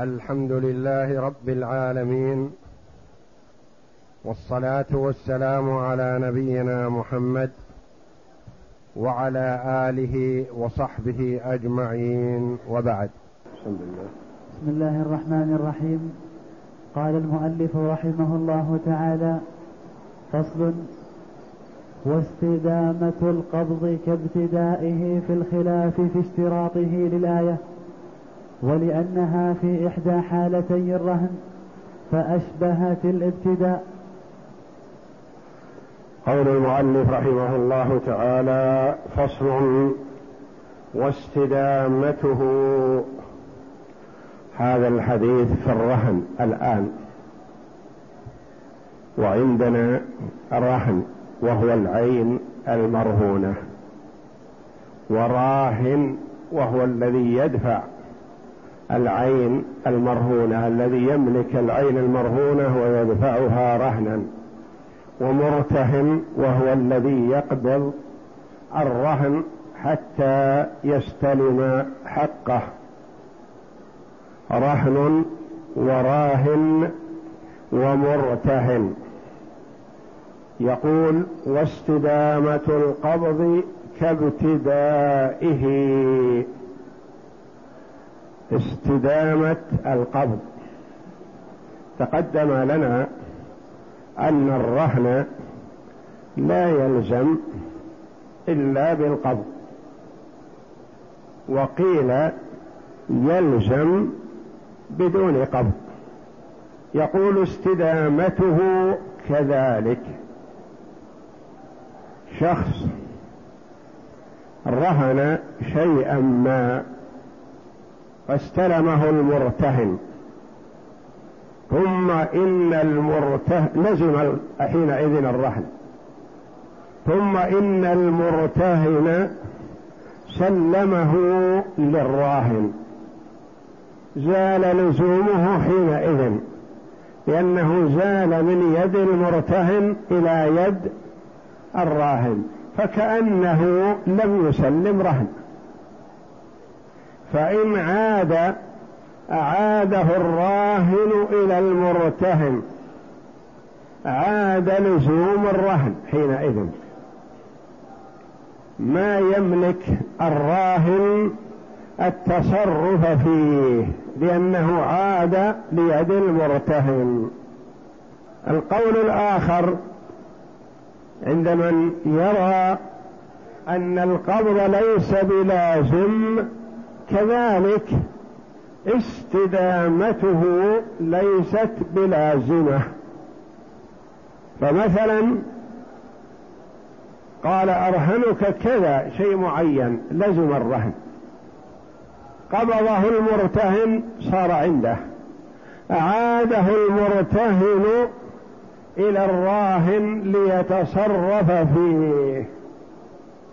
الحمد لله رب العالمين والصلاة والسلام على نبينا محمد وعلى آله وصحبه أجمعين وبعد. بسم الله بسم الله الرحمن الرحيم. قال المؤلف رحمه الله تعالى فصل واستدامة القبض كابتدائه في الخلاف في اشتراطه للآية. ولأنها في إحدى حالتي الرهن فأشبهت الابتداء. قول المؤلف رحمه الله تعالى فصل واستدامته. هذا الحديث في الرهن الآن. وعندنا الرهن وهو العين المرهونة. وراهن وهو الذي يدفع. العين المرهونة الذي يملك العين المرهونة ويدفعها رهنا ومرتهن وهو الذي يقبض الرهن حتى يستلم حقه. رهن وراهن ومرتهن. يقول واستدامة القبض كابتدائه. استدامة القبض. تقدم لنا أن الرهن لا يلزم إلا بالقبض. وقيل يلزم بدون قبض. يقول استدامته كذلك. شخص رهن شيئا ما فاستلمه المرتهن. ثم إن المرتهن لزم حينئذ الرهن. ثم إن المرتهن سلمه للراهن. زال لزومه حينئذ لأنه زال من يد المرتهن إلى يد الراهن فكأنه لم يسلم رهن. فإن عاد أعاده الراهن إلى المرتهن. عاد لزوم الرهن حينئذ. ما يملك الراهن التصرف فيه لأنه عاد ليد المرتهن. القول الآخر عند من يرى أن القبض ليس بلازم كذلك استدامته ليست بلازمه فمثلا قال أرهنك كذا شيء معين لزم الرهن. قبضه المرتهن صار عنده. أعاده المرتهن إلى الراهن ليتصرف فيه.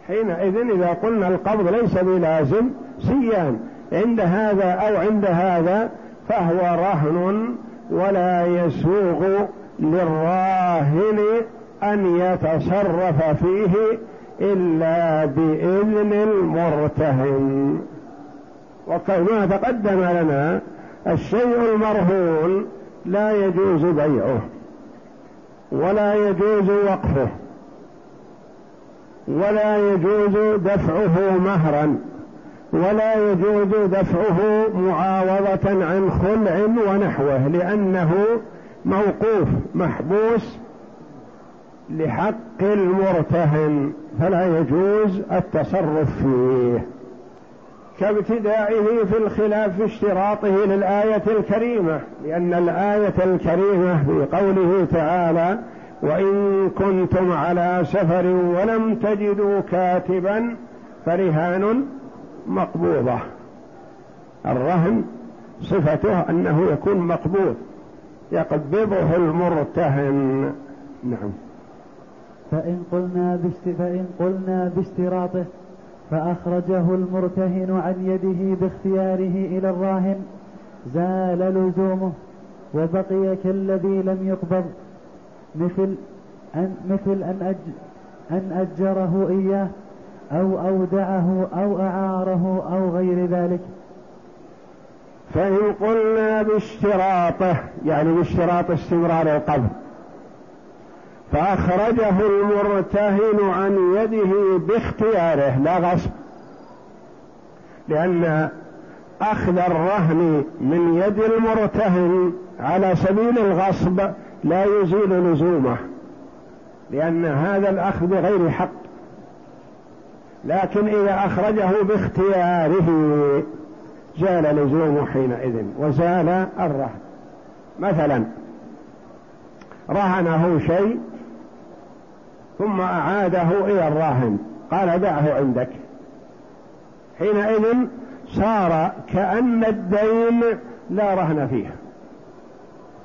حينئذ إذا قلنا القبض ليس بلازم سيان عند هذا أو عند هذا فهو رهن ولا يسوغ للراهن أن يتصرف فيه إلا بإذن المرتهن. وكما تقدم لنا الشيء المرهون لا يجوز بيعه ولا يجوز وقفه ولا يجوز دفعه مهرا. ولا يجوز دفعه معاوضة عن خلع ونحوه لأنه موقوف محبوس لحق المرتهن فلا يجوز التصرف فيه. كابتدائه في الخلاف في اشتراطه للآية الكريمة لأن الآية الكريمة في قوله تعالى وإن كنتم على سفر ولم تجدوا كاتبا فرهان مقبوضة. الرهن صفته أنه يكون مقبوض يقبضه المرتهن. نعم. فإن قلنا فإن قلنا باشتراطه فأخرجه المرتهن عن يده باختياره إلى الراهن زال لزومه وبقي كالذي لم يقبض. مثل أن مثل أن أج أن أجره إياه. أو أودعه أو أعاره أو غير ذلك. فإن قلنا باشتراطه يعني باشتراط استمرار القبض فأخرجه المرتهن عن يده باختياره لا غصب لأن أخذ الرهن من يد المرتهن على سبيل الغصب لا يزيل لزومه لأن هذا الأخذ بغير حق. لكن إذا أخرجه باختياره زال لزومه حينئذ وزال الرهن. مثلا رهنه شيء ثم أعاده إلى الراهن قال دعه عندك. حينئذ صار كأن الدين لا رهن فيه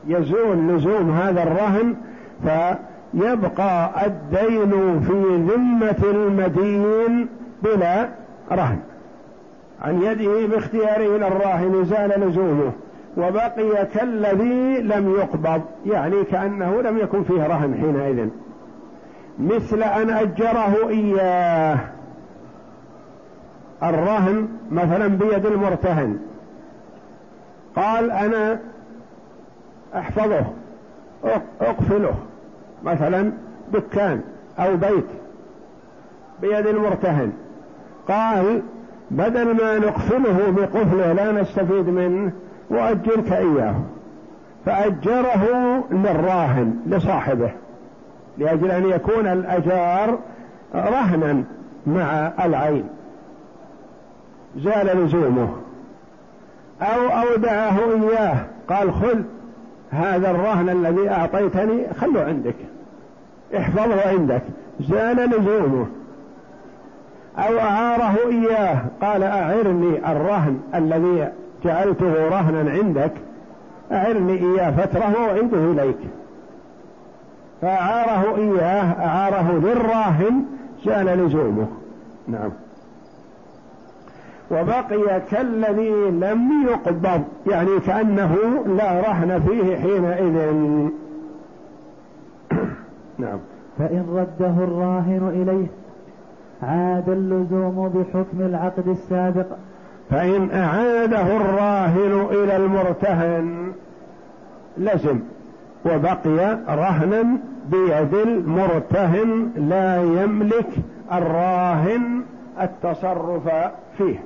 يزول لزوم هذا الرهن فيبقى الدين في ذمة المدين بلا رهن. عن يده باختياره إلى الراهن زال لزومه وبقي كالذي لم يقبض يعني كأنه لم يكن فيه رهن حينئذ. مثل أن أجره إياه. الرهن مثلا بيد المرتهن. قال أنا أحفظه أقفله. مثلا دكان أو بيت بيد المرتهن. قال بدل ما نقفله بقفله لا نستفيد منه وأجرك إياه. فأجره للراهن لصاحبه لأجل أن يكون الأجار رهنا مع العين. زال لزومه. أو أودعه إياه قال خذ هذا الرهن الذي أعطيتني خله عندك. احفظه عندك. زال لزومه. أو أعاره إياه. قال أعرني الرهن الذي جعلته رهنا عندك. أعرني إياه. فترة وأعيده إليك. فأعاره إياه. أعاره للراهن. زال لزومه. نعم. وبقي كالذي لم يقبض يعني كأنه لا رهن فيه حينئذ. فإن رده الراهن إليه عاد اللزوم بحكم العقد السابق. فإن أعاده الراهن إلى المرتهن لزم. وبقي رهنا بيد المرتهن لا يملك الراهن التصرف فيه.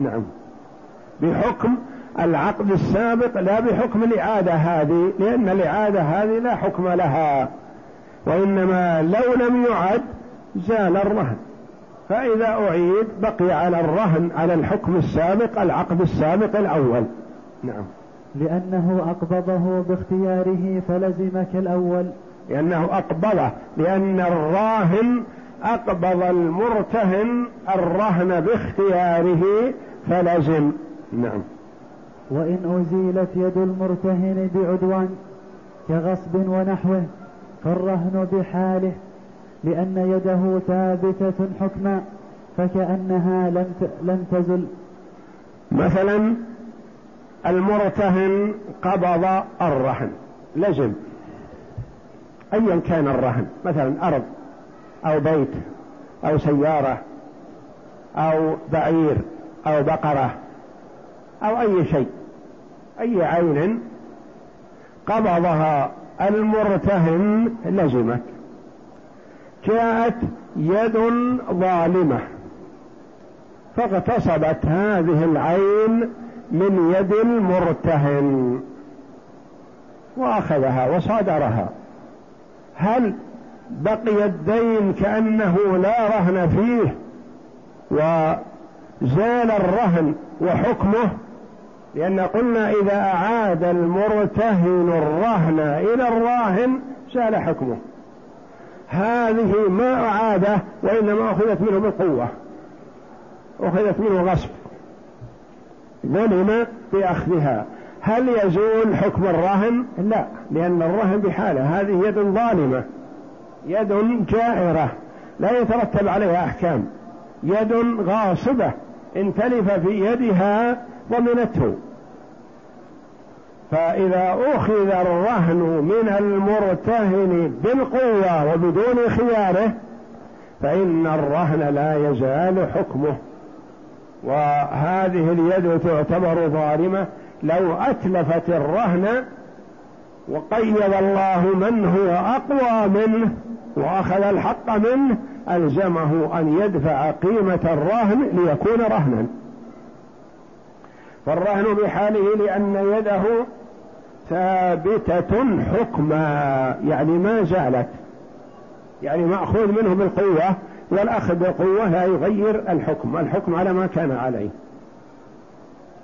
نعم. بحكم العقد السابق لا بحكم الإعادة هذه لأن الإعادة هذه لا حكم لها. وإنما لو لم يعد زال الرهن. فإذا أعيد بقي على الرهن على الحكم السابق العقد السابق الأول. نعم. لأنه أقبضه باختياره فلزم كالأول. لأنه أقبضه. لأن الراهن أقبض المرتهن الرهن باختياره فلزم. نعم. وإن أزيلت يد المرتهن بعدوان كغصب ونحوه فالرهن بحاله لأن يده ثابتة حكما فكأنها لم لم تزل. مثلا المرتهن قبض الرهن لزم أيا كان الرهن مثلا أرض أو بيت أو سيارة أو بعير أو بقرة أو أي شيء أي عين قبضها المرتهن لزمت جاءت يد ظالمة. فاغتصبت هذه العين من يد المرتهن. وأخذها وصادرها. هل بقي الدين كأنه لا رهن فيه؟ وزال الرهن وحكمه؟ لأن قلنا إذا أعاد المرتهن الرهن إلى الراهن زال حكمه. هذه ما أعاده وإنما أخذت منه بالقوة. أخذت منه غصب. ظلم بأخذها هل يزول حكم الرهن؟ لا لأن الرهن بحالة. هذه يد ظالمة. يد جائرة. لا يترتب عليها أحكام. يد غاصبة. إن تلف في يدها ضمنته. فإذا أخذ الرهن من المرتهن بالقوة وبدون خياره فإن الرهن لا يزال حكمه. وهذه اليد تعتبر ظالمة. لو أتلفت الرهن وقيد الله من هو أقوى منه وأخذ الحق منه ألزمه أن يدفع قيمة الرهن ليكون رهنا. فالرهن بحاله لأن يده ثابتة حكما يعني ما زالت يعني مأخوذ منه بالقوة والأخذ بالقوة لا يغير الحكم الحكم على ما كان عليه.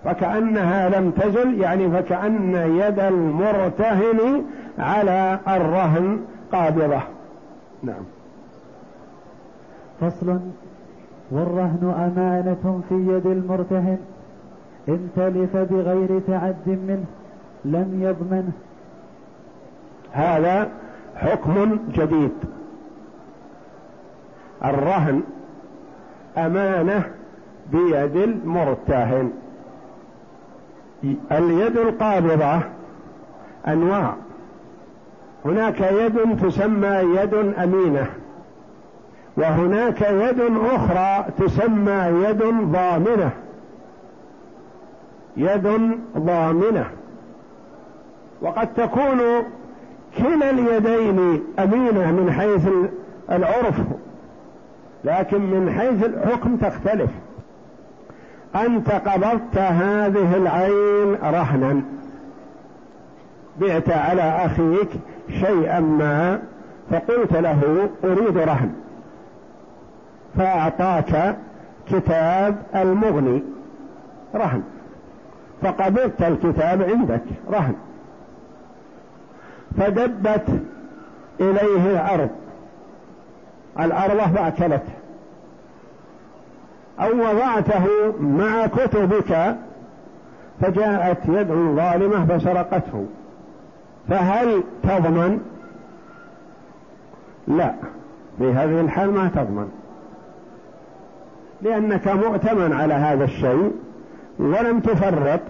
فكأنها لم تزل يعني فكأن يد المرتهن على الرهن قابضة. نعم. فصل. والرهن أمانة في يد المرتهن. إن تلف بغير تعد منه لم يضمنه. هذا حكم جديد. الرهن أمانة بيد المرتهن. اليد القابضة أنواع. هناك يد تسمى يد أمينة وهناك يد أخرى تسمى يد ضامنة. يد ضامنة. وقد تكون كلا اليدين أمينة من حيث العرف لكن من حيث الحكم تختلف. أنت قبضت هذه العين رهنا. بعت على أخيك شيئا ما فقلت له أريد رهن. فأعطاك كتاب المغني. رهن. فقبضت الكتاب عندك رهن. فدبت إليه الأرض. الأرض فأكلته أو وضعته مع كتبك فجاءت يد ظالمة فسرقته. فهل تضمن؟ لا. في هذه الحال ما تضمن. لأنك مؤتمن على هذا الشيء. ولم تفرط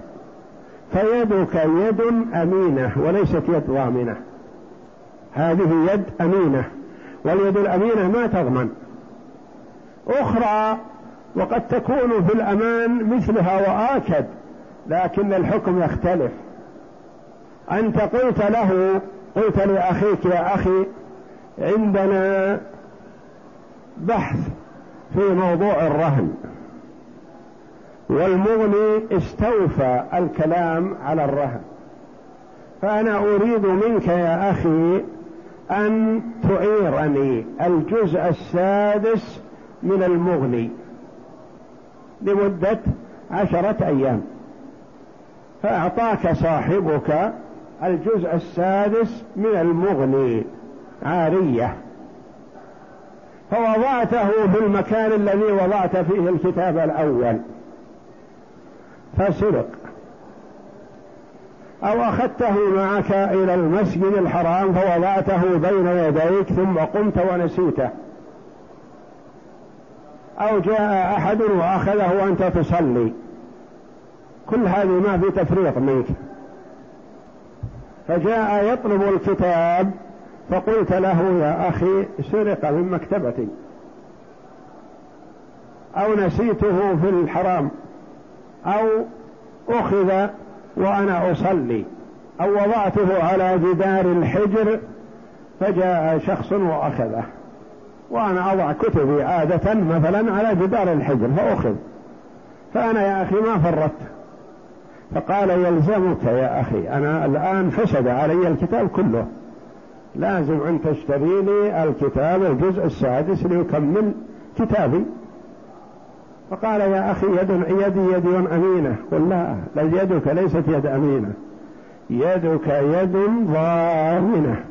فيدك يد أمينة وليست يد ضامنة. هذه يد أمينة واليد الأمينة ما تضمن. أخرى وقد تكون في الأمان مثلها وآكد لكن الحكم يختلف. أنت قلت له قلت لأخيك يا أخي عندنا بحث في موضوع الرهن. والمغني استوفى الكلام على الرهن. فأنا أريد منك يا أخي أن تعيرني الجزء السادس من المغني لمدة عشرة أيام. فأعطاك صاحبك الجزء السادس من المغني عارية. فوضعته في المكان الذي وضعت فيه الكتاب الأول. فسرق أو أخذته معك إلى المسجد الحرام فوضعته بين يديك ثم قمت ونسيته. أو جاء أحد وأخذه وأنت تصلي. كل هذه ما في تفريط منك. فجاء يطلب الكتاب فقلت له يا أخي سرق من مكتبتي. أو نسيته في الحرام. أو أخذ وأنا أصلي أو وضعته على جدار الحجر فجاء شخص وأخذه وأنا أضع كتبي عادة مثلا على جدار الحجر فأخذ. فأنا يا أخي ما فرطت. فقال يلزمك يا أخي أنا الآن فسد علي الكتاب كله. لازم أن تشتري لي الكتاب الجزء السادس ليكمل كتابي. فقال يا أخي يد يدي يد أمينة. قل لا بل يدك ليست يد أمينة. يدك يد ضامنة.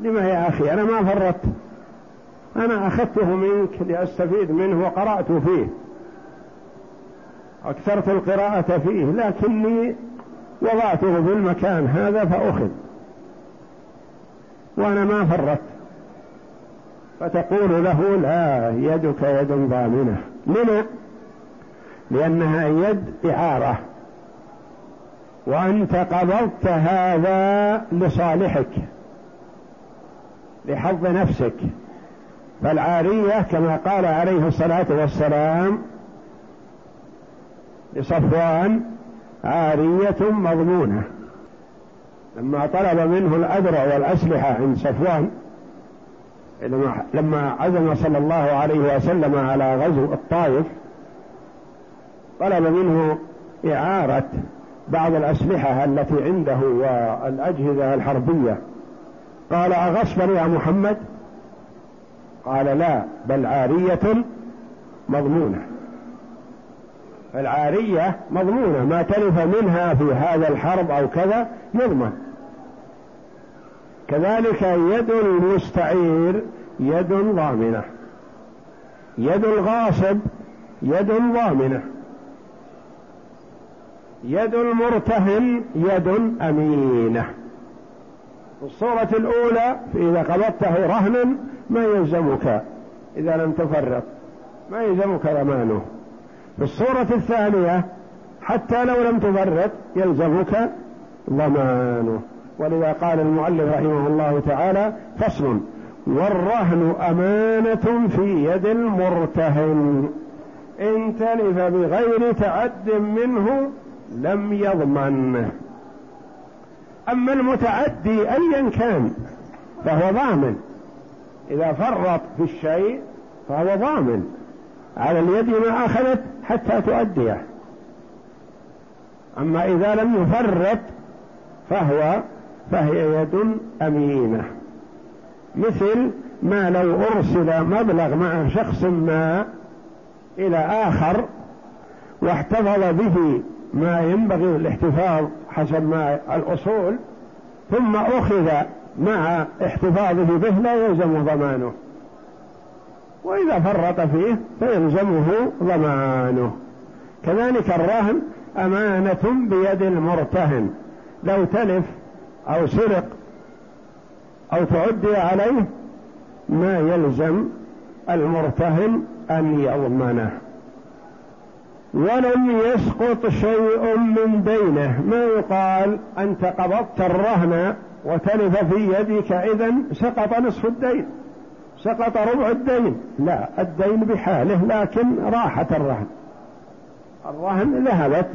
لما يا أخي؟ أنا ما فرطت. أنا أخذته منك لأستفيد منه وقرأت فيه. أكثرت القراءة فيه لكني وضعته في المكان هذا فأخذ. وأنا ما فرطت. فتقول له لا يدك يد ضامنة لما لأنها يد إعارة. وأنت قبضت هذا لصالحك لحظ نفسك. فالعارية كما قال عليه الصلاة والسلام لصفوان عارية مضمونة. لما طلب منه الأدرع والأسلحة عند صفوان لما عزم صلى الله عليه وسلم على غزو الطائف طلب منه إعارة بعض الأسلحة التي عنده والأجهزة الحربية. قال أغصبا يا محمد؟ قال لا بل عارية مضمونة. العارية مضمونة ما تلف منها في هذا الحرب أو كذا يضمن. كذلك يد المستعير يد ضامنة. يد الغاصب يد ضامنة. يد المرتهن يد أمينة. الصورة الأولى إذا قبضته رهنا ما يلزمك إذا لم تفرط. ما يلزمك ضمانه في الصورة الثانية حتى لو لم تفرط يلزمك ضمانه. ولذا قال المؤلف رحمه الله تعالى فصل والرهن أمانة في يد المرتهن. إن تلف بغير تعد منه لم يضمن. أما المتعدي أيا كان فهو ضامن. إذا فرط في الشيء فهو ضامن. على اليد ما أخذت حتى تؤديه. أما إذا لم يفرط فهو فهي يد أمينة. مثل ما لو أرسل مبلغ مع شخص ما إلى آخر واحتفظ به ما ينبغي الاحتفاظ حسب ما الأصول ثم أخذ مع احتفاظه به لا يلزم ضمانه. وإذا فرط فيه فيلزمه ضمانه. كذلك الرهن أمانة بيد المرتهن. لو تلف أو سرق أو تعدي عليه ما يلزم المرتهن أن يضمنه. ولم يسقط شيء من دينه. ما يقال أنت قبضت الرهن وتلف في يدك إذا سقط نصف الدين سقط ربع الدين. لا الدين بحاله لكن راحت الرهن. الرهن ذهبت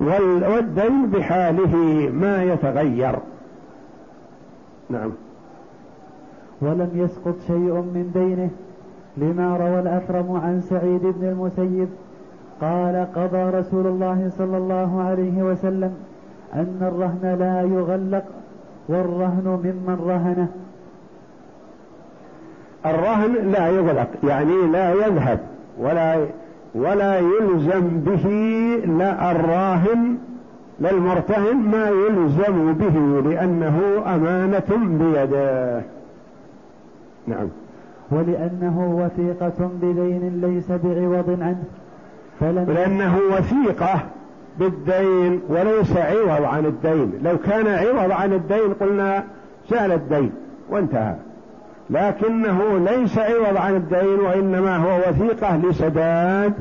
والدين بحاله ما يتغير. نعم. ولم يسقط شيء من دينه لما روى الأكرم عن سعيد بن المسيب قال قضى رسول الله صلى الله عليه وسلم أن الرهن لا يغلق والرهن ممن رهنه. الرهن لا يغلق يعني لا يذهب ولا ولا يلزم به لا الراهن للمرتهن ما يلزم به لأنه أمانة بيده. نعم. ولأنه وثيقة بدين ليس بعوض عنه. فلم لأنه وثيقة بالدين وليس عوض عن الدين. لو كان عوض عن الدين قلنا سأل الدين وانتهى. لكنه ليس عوض عن الدين وإنما هو وثيقة لسداد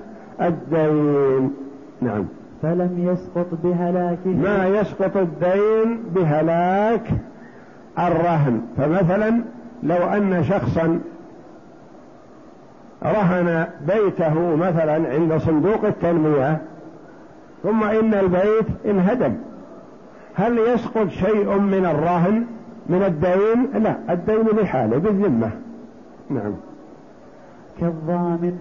الدين. نعم. فلم يسقط بهلاكه. ما يسقط الدين بهلاك الرهن. فمثلا لو أن شخصا رهن بيته مثلا عند صندوق التنمية ثم إن البيت انهدم هل يسقط شيء من الرهن؟ من الدين لا الدين بحاله بالذمة. نعم. كالضامن.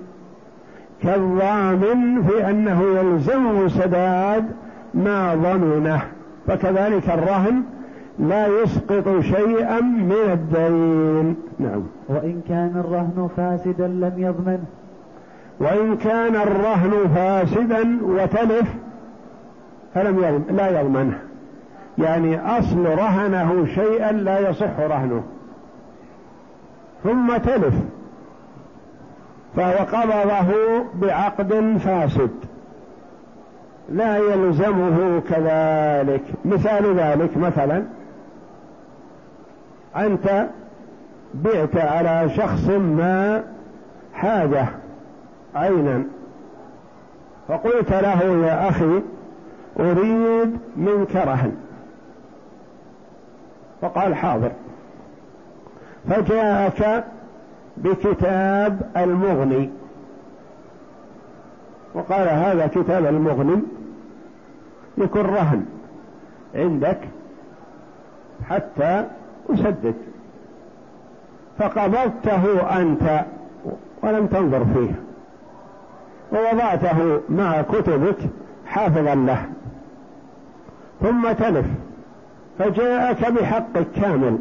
كالضامن في أنه يلزم سداد ما ضمنه فكذلك الرهن لا يسقط شيئا من الدين. نعم. وإن كان الرهن فاسدا لم يضمن. وإن كان الرهن فاسدا وتلف فلم يضمن لا يضمنه يعني أصل رهنه شيئا لا يصح رهنه. ثم تلف. فهو قبضه بعقد فاسد. لا يلزمه كذلك. مثال ذلك مثلا أنت بعت على شخص ما حاجة عينا فقلت له يا أخي أريد منك رهن. فقال حاضر. فجاءك بكتاب المغني. وقال هذا كتاب المغني يكون رهن عندك حتى أسدد. فقبضته أنت ولم تنظر فيه. ووضعته مع كتبك حافظا له. ثم تلف. فجاءك بحقك كامل.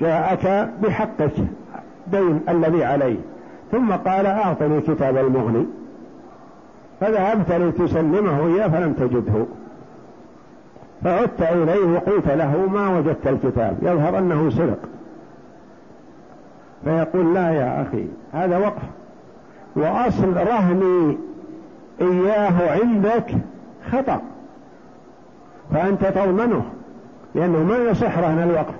جاءك بحقك دين الذي عليه. ثم قال أعطني كتاب المغني. فذهبت لتسلمه إياه فلم تجده. فعدت إليه وقلت له ما وجدت الكتاب؟ يظهر أنه سرق. فيقول لا يا أخي هذا وقف. وأصل رهني إياه عندك خطأ. فأنت تضمنه لأنه ما يصح رهن الوقف.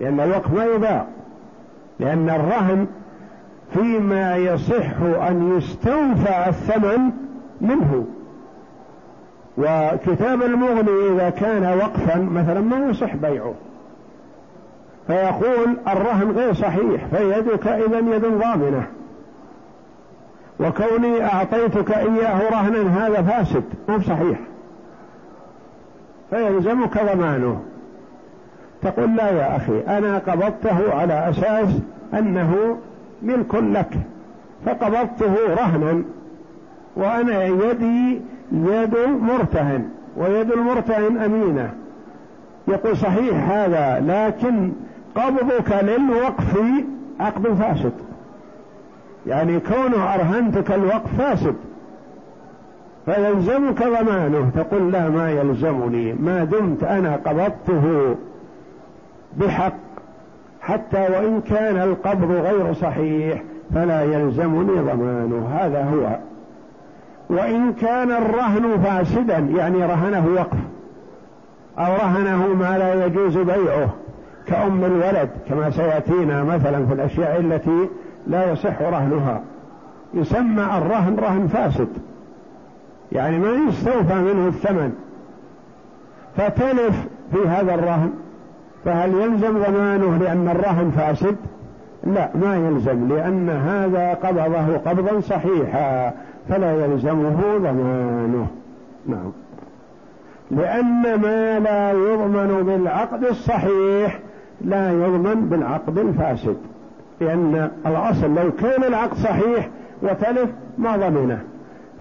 لأن الوقف ما يباع لأن الرهن فيما يصح أن يستوفى الثمن منه. وكتاب المغني إذا كان وقفا مثلا ما يصح بيعه. فيقول الرهن غير صحيح فيدك إذا يد ضامنة. وكوني أعطيتك إياه رهنا هذا فاسد مو صحيح. فيلزمك ضمانه تقول لا يا أخي أنا قبضته على أساس أنه ملك لك فقبضته رهنا وأنا يدي يد مرتهن ويد المرتهن أمينة. يقول صحيح هذا لكن قبضك للوقف عقد فاسد. يعني كونه أرهنتك الوقف فاسد. فيلزمك ضمانه. تقول لا ما يلزمني. ما دمت أنا قبضته بحق. حتى وإن كان القبض غير صحيح فلا يلزمني ضمانه. هذا هو. وإن كان الرهن فاسدا يعني رهنه وقف. أو رهنه ما لا يجوز بيعه. كأم الولد كما سيأتينا مثلا في الأشياء التي لا يصح رهنها. يسمى الرهن رهن فاسد. يعني ما يستوفى منه الثمن. فتلف في هذا الرهن. فهل يلزم ضمانه لأن الرهن فاسد؟ لا ما يلزم لأن هذا قبضه قبضا صحيحا فلا يلزمه ضمانه. نعم. لأن ما لا يضمن بالعقد الصحيح لا يضمن بالعقد الفاسد. لأن الأصل لو كان العقد صحيح وتلف ما ضمنه.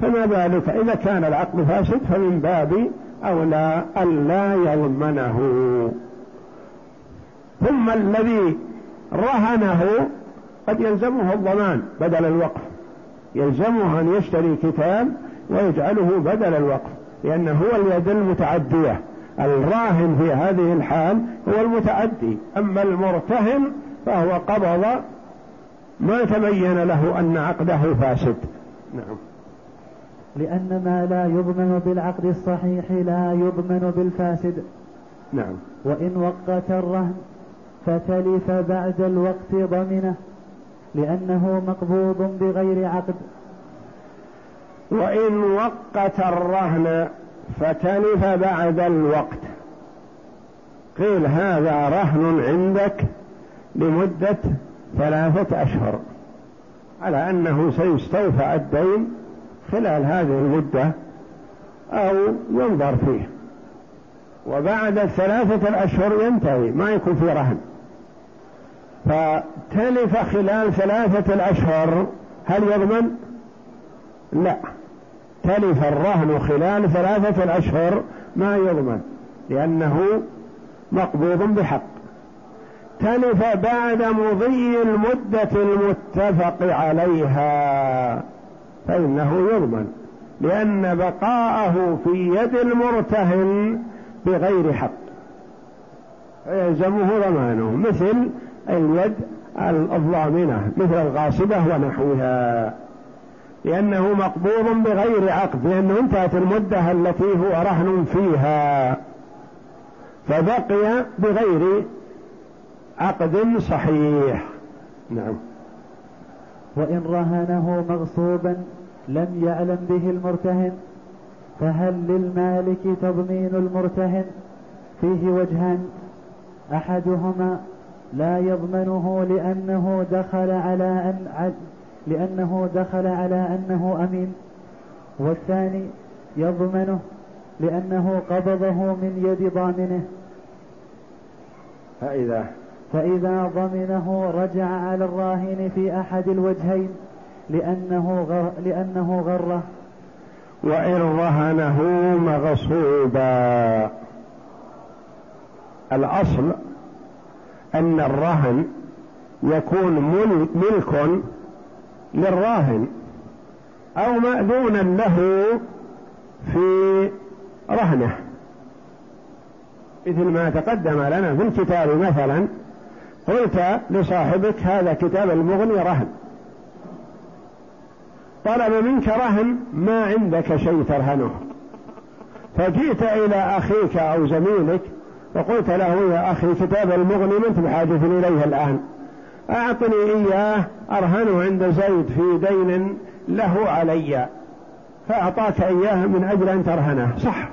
فما بالك إذا كان العقد فاسد فمن باب أولى ألا يضمنه. ثم الذي رهنه قد يلزمه الضمان بدل الوقف. يلزمه أن يشتري كتاب ويجعله بدل الوقف لأنه هو اليد المتعدية. الراهن في هذه الحال هو المتعدي. أما المرتهن فهو قبض ما تبين له أن عقده فاسد. نعم. لأن ما لا يضمن بالعقد الصحيح لا يضمن بالفاسد. نعم. وإن وقت الرهن فتلف بعد الوقت ضمنه لأنه مقبوض بغير عقد. وإن وقت الرهن فتلف بعد الوقت. قيل هذا رهن عندك لمدة ثلاثة أشهر على أنه سيستوفى الدين خلال هذه المدة أو ينظر فيه. وبعد الثلاثة الأشهر ينتهي ما يكون في رهن. فتلف خلال ثلاثة الأشهر هل يضمن؟ لا. تلف الرهن خلال ثلاثة الأشهر ما يضمن لأنه مقبوض بحق. تلف بعد مضي المدة المتفق عليها. فإنه يضمن لأن بقاءه في يد المرتهن بغير حق. فيلزمه ضمانه مثل اليد الضامنة مثل الغاصبة ونحوها. لأنه مقبوض بغير عقد لأنه انتهت المدة التي هو رهن فيها. فبقي بغير عقد صحيح. نعم. وإن رهنه مغصوبا لم يعلم به المرتهن فهل للمالك تضمين المرتهن؟ فيه وجهان. أحدهما لا يضمنه لأنه دخل على أن لأنه دخل على أنه أمين. والثاني يضمنه لأنه قبضه من يد ضامنه. فإذا؟ فإذا ضمنه رجع على الراهن في أحد الوجهين. لأنه غر لأنه غره. وإن رهنه مغصوبا. الأصل أن الرهن يكون ملك للراهن أو مأذونا له في رهنه. مثل ما تقدم لنا في الكتاب مثلا قلت لصاحبك هذا كتاب المغني رهن. طلب منك رهن ما عندك شيء ترهنه. فجئت إلى أخيك أو زميلك وقلت له يا أخي كتاب المغني أنت بحاجة إليه الآن. أعطني إياه أرهنه عند زيد في دين له علي. فأعطاك إياه من أجل أن ترهنه. صح.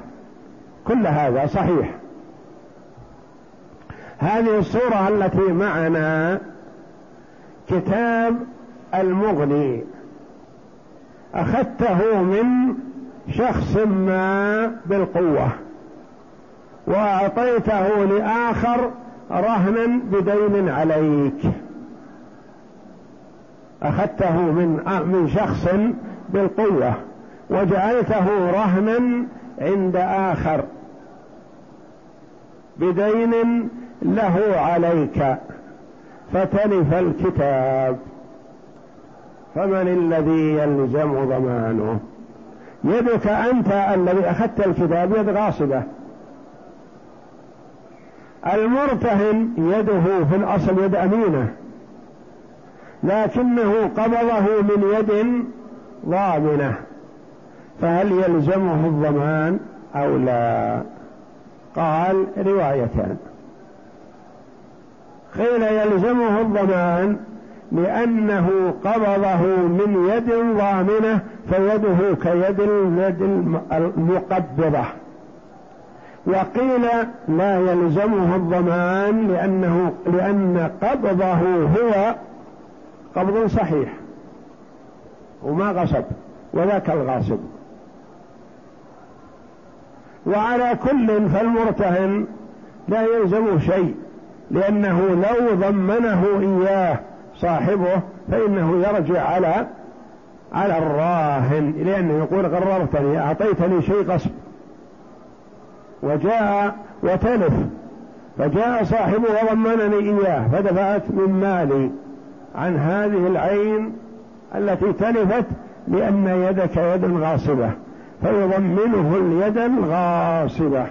كل هذا صحيح. هذه الصورة التي معنا كتاب المغني. أخذته من شخص ما بالقوة وأعطيته لآخر رهنا بدين عليك. أخذته من من شخص بالقوة وجعلته رهنا عند آخر بدين له عليك. فتلف الكتاب. فمن الذي يلزم ضمانه؟ يدك أنت الذي أخذت الكتاب يد غاصبة. المرتهن يده في الأصل يد أمينة. لكنه قبضه من يد ضامنة. فهل يلزمه الضمان أو لا؟ قال روايتان. قيل يلزمه الضمان لأنه قبضه من يد ضامنة فيده كيد اليد المقبضة. وقيل لا يلزمه الضمان لأنه لأن قبضه هو قبض صحيح. وما غصب وذاك الغاصب. وعلى كل فالمرتهن لا يلزمه شيء لأنه لو ضمنه إياه صاحبه فإنه يرجع على على الراهن لأنه يقول غررتني أعطيتني شيء غصب. وجاء وتلف. فجاء صاحبه وضمنني إياه فدفعت من مالي عن هذه العين التي تلفت لأن يدك يد غاصبة فيضمنه اليد الغاصبة.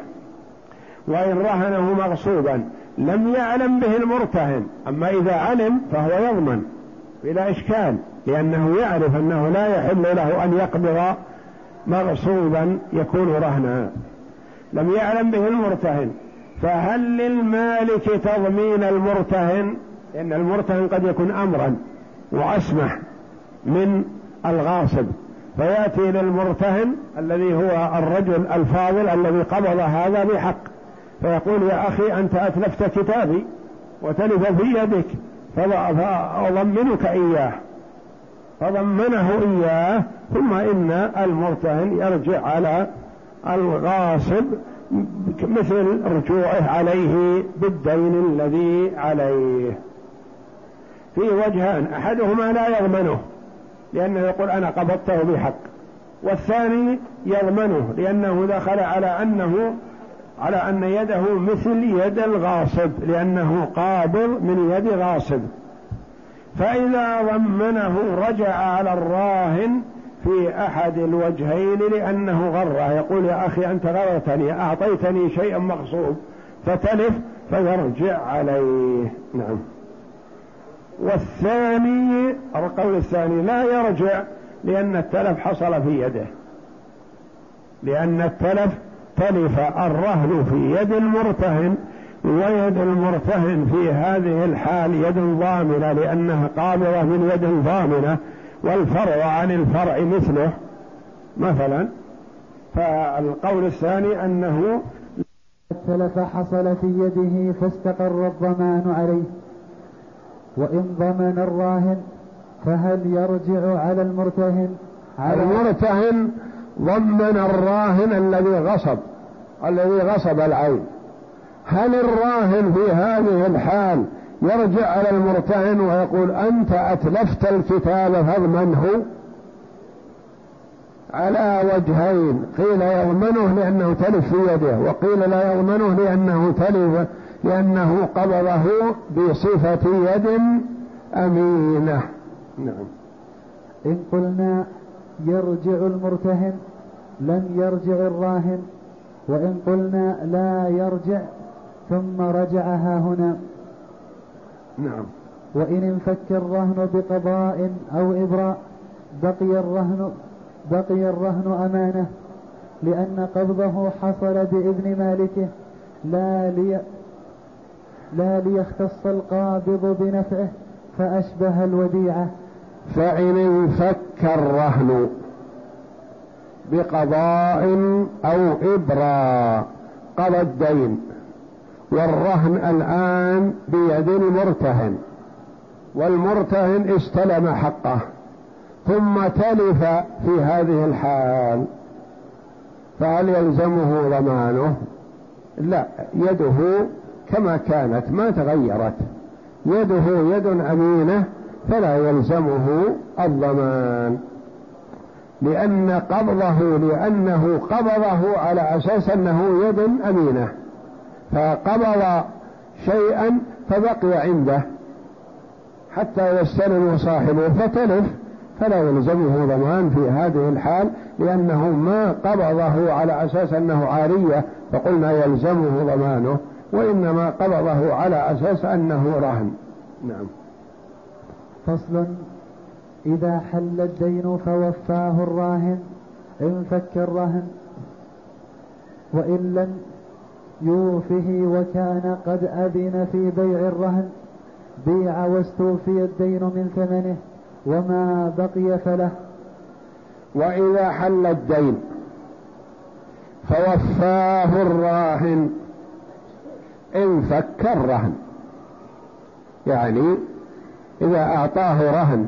وإن رهنه مغصوبا. لم يعلم به المرتهن. أما إذا علم فهو يضمن بلا إشكال لأنه يعرف أنه لا يحل له أن يقبض مغصوبا يكون رهنا. لم يعلم به المرتهن فهل للمالك تضمين المرتهن؟ لأن المرتهن قد يكون أمرا وأسمح من الغاصب. فيأتي للمرتهن الذي هو الرجل الفاضل الذي قبض هذا بحق. فيقول يا أخي أنت أتلفت كتابي وتلف في يدك فأضمنك إياه. فضمنه إياه ثم إن المرتهن يرجع على الغاصب مثل رجوعه عليه بالدين الذي عليه. في وجهان أحدهما لا يضمنه لأنه يقول أنا قبضته بحق والثاني يضمنه لأنه دخل على أنه على أن يده مثل يد الغاصب لأنه قابض من يد غاصب. فإذا ضمنه رجع على الراهن في أحد الوجهين لأنه غره يقول يا أخي أنت غرتني أعطيتني شيئا مغصوب فتلف فيرجع عليه. نعم. والثاني القول الثاني لا يرجع لأن التلف حصل في يده. لأن التلف تلف الرهن في يد المرتهن ويد المرتهن في هذه الحال يد ضامنة لأنها قابضة من يد ضامنة والفرع عن الفرع مثله. مثلا فالقول الثاني أنه التلف حصل في يده فاستقر الضمان عليه. وإن ضمن الراهن فهل يرجع على المرتهن؟ على المرتهن ضمن الراهن الذي غصب الذي غصب العين. هل الراهن في هذه الحال يرجع على المرتهن ويقول أنت أتلفت الكتاب فاضمنه؟ على وجهين قيل يضمنه لأنه تلف في يده وقيل لا يضمنه لأنه تلف لأنه قبضه بصفة يد أمينة. نعم. إن قلنا يرجع المرتهن لم يرجع الراهن. وإن قلنا لا يرجع ثم رجعها هنا. نعم. وإن انفك الرهن بقضاء أو إبراء بقي الرهن بقي الرهن أمانة. لأن قبضه حصل بإذن مالكه. لا لي لا ليختص القابض بنفعه فأشبه الوديعة. فإن انفك الرهن بقضاء أو إبراء قضى الدين. والرهن الآن بيد المرتهن. والمرتهن استلم حقه. ثم تلف في هذه الحال. فهل يلزمه ضمانه؟ لا يده كما كانت ما تغيرت. يده يد أمينة فلا يلزمه الضمان. لأن قبضه لأنه قبضه على أساس أنه يد أمينة. فقبض شيئا فبقي عنده. حتى يستلم صاحبه فتلف فلا يلزمه ضمان في هذه الحال لأنه ما قبضه على أساس أنه عارية فقلنا يلزمه ضمانه وإنما قبضه على أساس أنه رهن. نعم. فصل إذا حل الدين فوفاه الراهن انفك الرهن. وإن لم يوفه وكان قد أذن في بيع الرهن بيع واستوفي الدين من ثمنه وما بقي فله. وإذا حل الدين فوفاه الراهن انفك الرهن. يعني إذا أعطاه رهن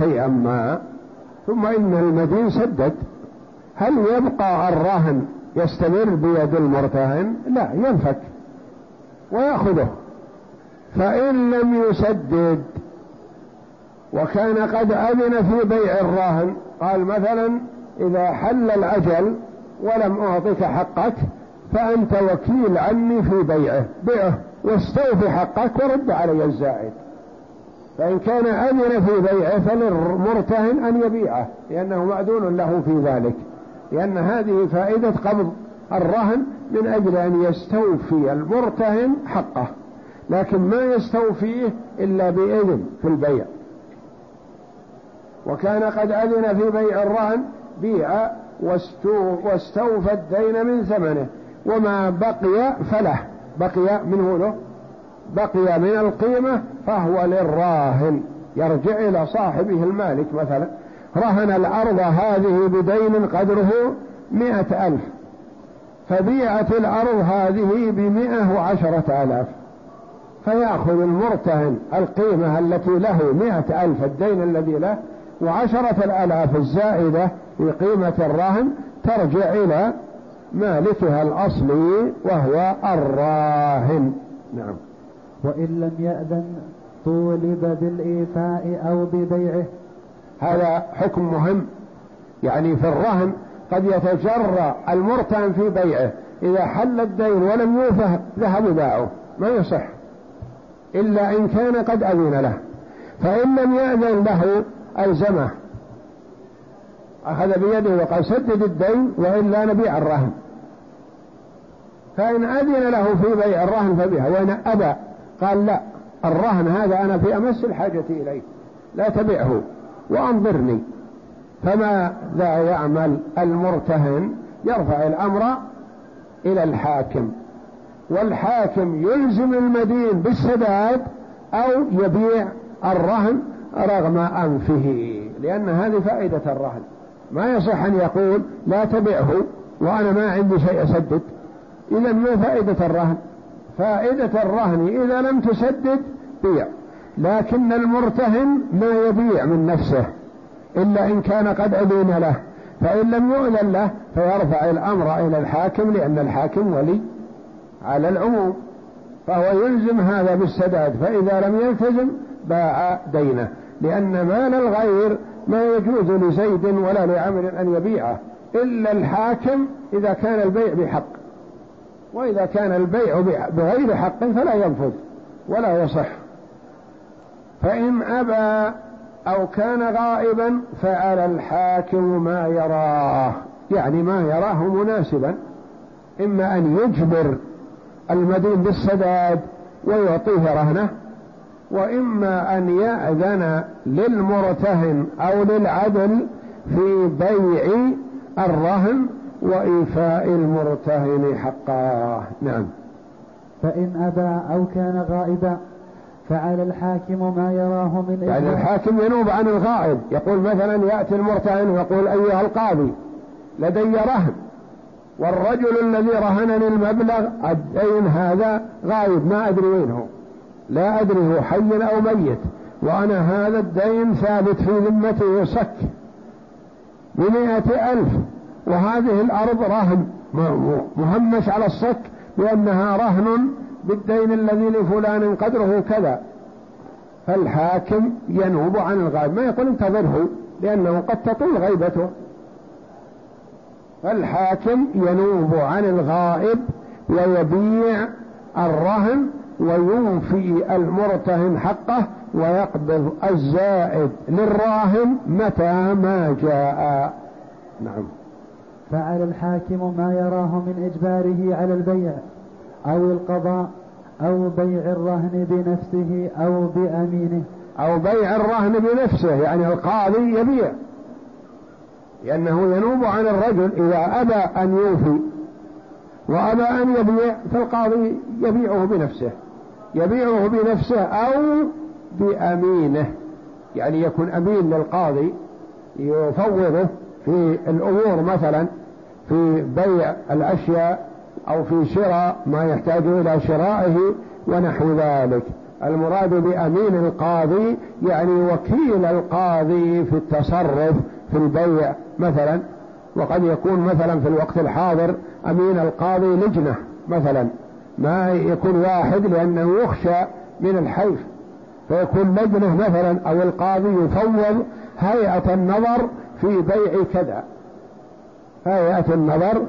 شيئا ما ثم إن المدين سدد. هل يبقى الرهن يستمر بيد المرتهن؟ لا ينفك ويأخذه. فإن لم يسدد وكان قد أذن في بيع الراهن قال مثلا إذا حل الأجل ولم أعطك حقك فأنت وكيل عني في بيعه بيعه واستوفي حقك ورد علي الزائد. فإن كان أذن في بيعه فللمرتهن أن يبيعه لأنه معدون له في ذلك. لأن هذه فائدة قبض الرهن من أجل أن يستوفي المرتهن حقه لكن ما يستوفيه إلا بإذن في البيع. وكان قد أذن في بيع الرهن بيع واستوفى الدين من ثمنه وما بقي فله. بقي منه له بقي من القيمة فهو للراهن يرجع إلى صاحبه المالك مثلا. رهن الأرض هذه بدين قدره مئة ألف. فبيعت الأرض هذه بمئة وعشرة آلاف. فيأخذ المرتهن القيمة التي له مئة ألف الدين الذي له وعشرة الآلاف الزائدة في قيمة الرهن ترجع إلى مالكها الأصلي وهو الراهن. نعم. وإن لم يأذن طولب بالإيفاء أو ببيعه. هذا حكم مهم. يعني في الرهن قد يتجرى المرتهن في بيعه. إذا حل الدين ولم يوفه ذهب باعه. ما يصح. إلا إن كان قد أذن له. فإن لم يأذن له ألزمه. أخذ بيده وقال سدد الدين وإلا نبيع الرهن. فإن أذن له في بيع الرهن فبيع وإن أبى قال لا الرهن هذا أنا في أمس الحاجة إليه لا تبعه وأنظرني. فماذا يعمل؟ المرتهن يرفع الأمر إلى الحاكم والحاكم يلزم المدين بالسداد أو يبيع الرهن رغم أنفه لأن هذه فائدة الرهن. ما يصح أن يقول لا تبعه وأنا ما عندي شيء أسدد. إذا ما فائدة الرهن؟ فائدة الرهن إذا لم تسدد بيع لكن المرتهن ما يبيع من نفسه إلا إن كان قد أذن له فإن لم يؤذن له فيرفع الأمر إلى الحاكم لأن الحاكم ولي على العموم فهو يلزم هذا بالسداد فإذا لم يلتزم باع دينه لأن مال الغير ما يجوز لزيد ولا لعمر أن يبيعه إلا الحاكم إذا كان البيع بحق. وإذا كان البيع بغير حق فلا ينفذ ولا يصح. فإن أبى أو كان غائبا فعلى الحاكم ما يراه يعني ما يراه مناسبا. إما أن يجبر المدين بالسداد ويعطيه رهنة وإما أن يأذن للمرتهن أو للعدل في بيع الرهن وإيفاء المرتهن حقه نعم. فإن أبى أو كان غائبا فعلى الحاكم ما يراه من يعني الحاكم ينوب عن الغائب. يقول مثلا يأتي المرتهن ويقول أيها القاضي لدي رهن والرجل الذي رهنني المبلغ الدين هذا غايب ما أدري وين هو. لا أدري هو حي أو ميت وأنا هذا الدين ثابت في ذمتي يصك بمئة ألف. وهذه الأرض رهن مهمش على الصك لأنها رهن بالدين الذي لفلان قدره كذا. فالحاكم ينوب عن الغائب. ما يقول انتظره لأنه قد تطول غيبته. فالحاكم ينوب عن الغائب ويبيع الرهن ويوفي المرتهن حقه ويقبض الزائد للراهن متى ما جاء. نعم. فعلى الحاكم ما يراه من إجباره على البيع أو القضاء أو بيع الرهن بنفسه أو بأمينه. أو بيع الرهن بنفسه يعني القاضي يبيع. لأنه ينوب عن الرجل إذا أبى أن يوفي وأبى أن يبيع فالقاضي يبيعه بنفسه. يبيعه بنفسه أو بأمينه. يعني يكون أمين للقاضي يفوضه في الأمور مثلا. في بيع الأشياء أو في شراء ما يحتاج إلى شرائه ونحو ذلك. المراد بأمين القاضي يعني وكيل القاضي في التصرف في البيع. مثلا وقد يكون مثلا في الوقت الحاضر أمين القاضي لجنة مثلا. ما يكون واحد لأنه يخشى من الحيف. فيكون لجنة مثلا أو القاضي يفوض هيئة النظر في بيع كذا. هيئة النظر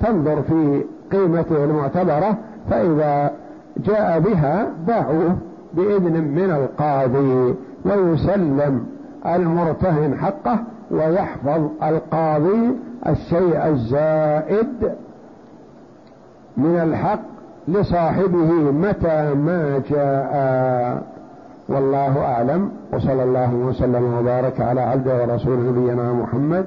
تنظر في قيمته المعتبرة فإذا جاء بها باعوه بإذن من القاضي ويسلم المرتهن حقه ويحفظ القاضي الشيء الزائد من الحق لصاحبه متى ما جاء. والله أعلم. وصلى الله وسلم وبارك على عبده ورسول نبينا محمد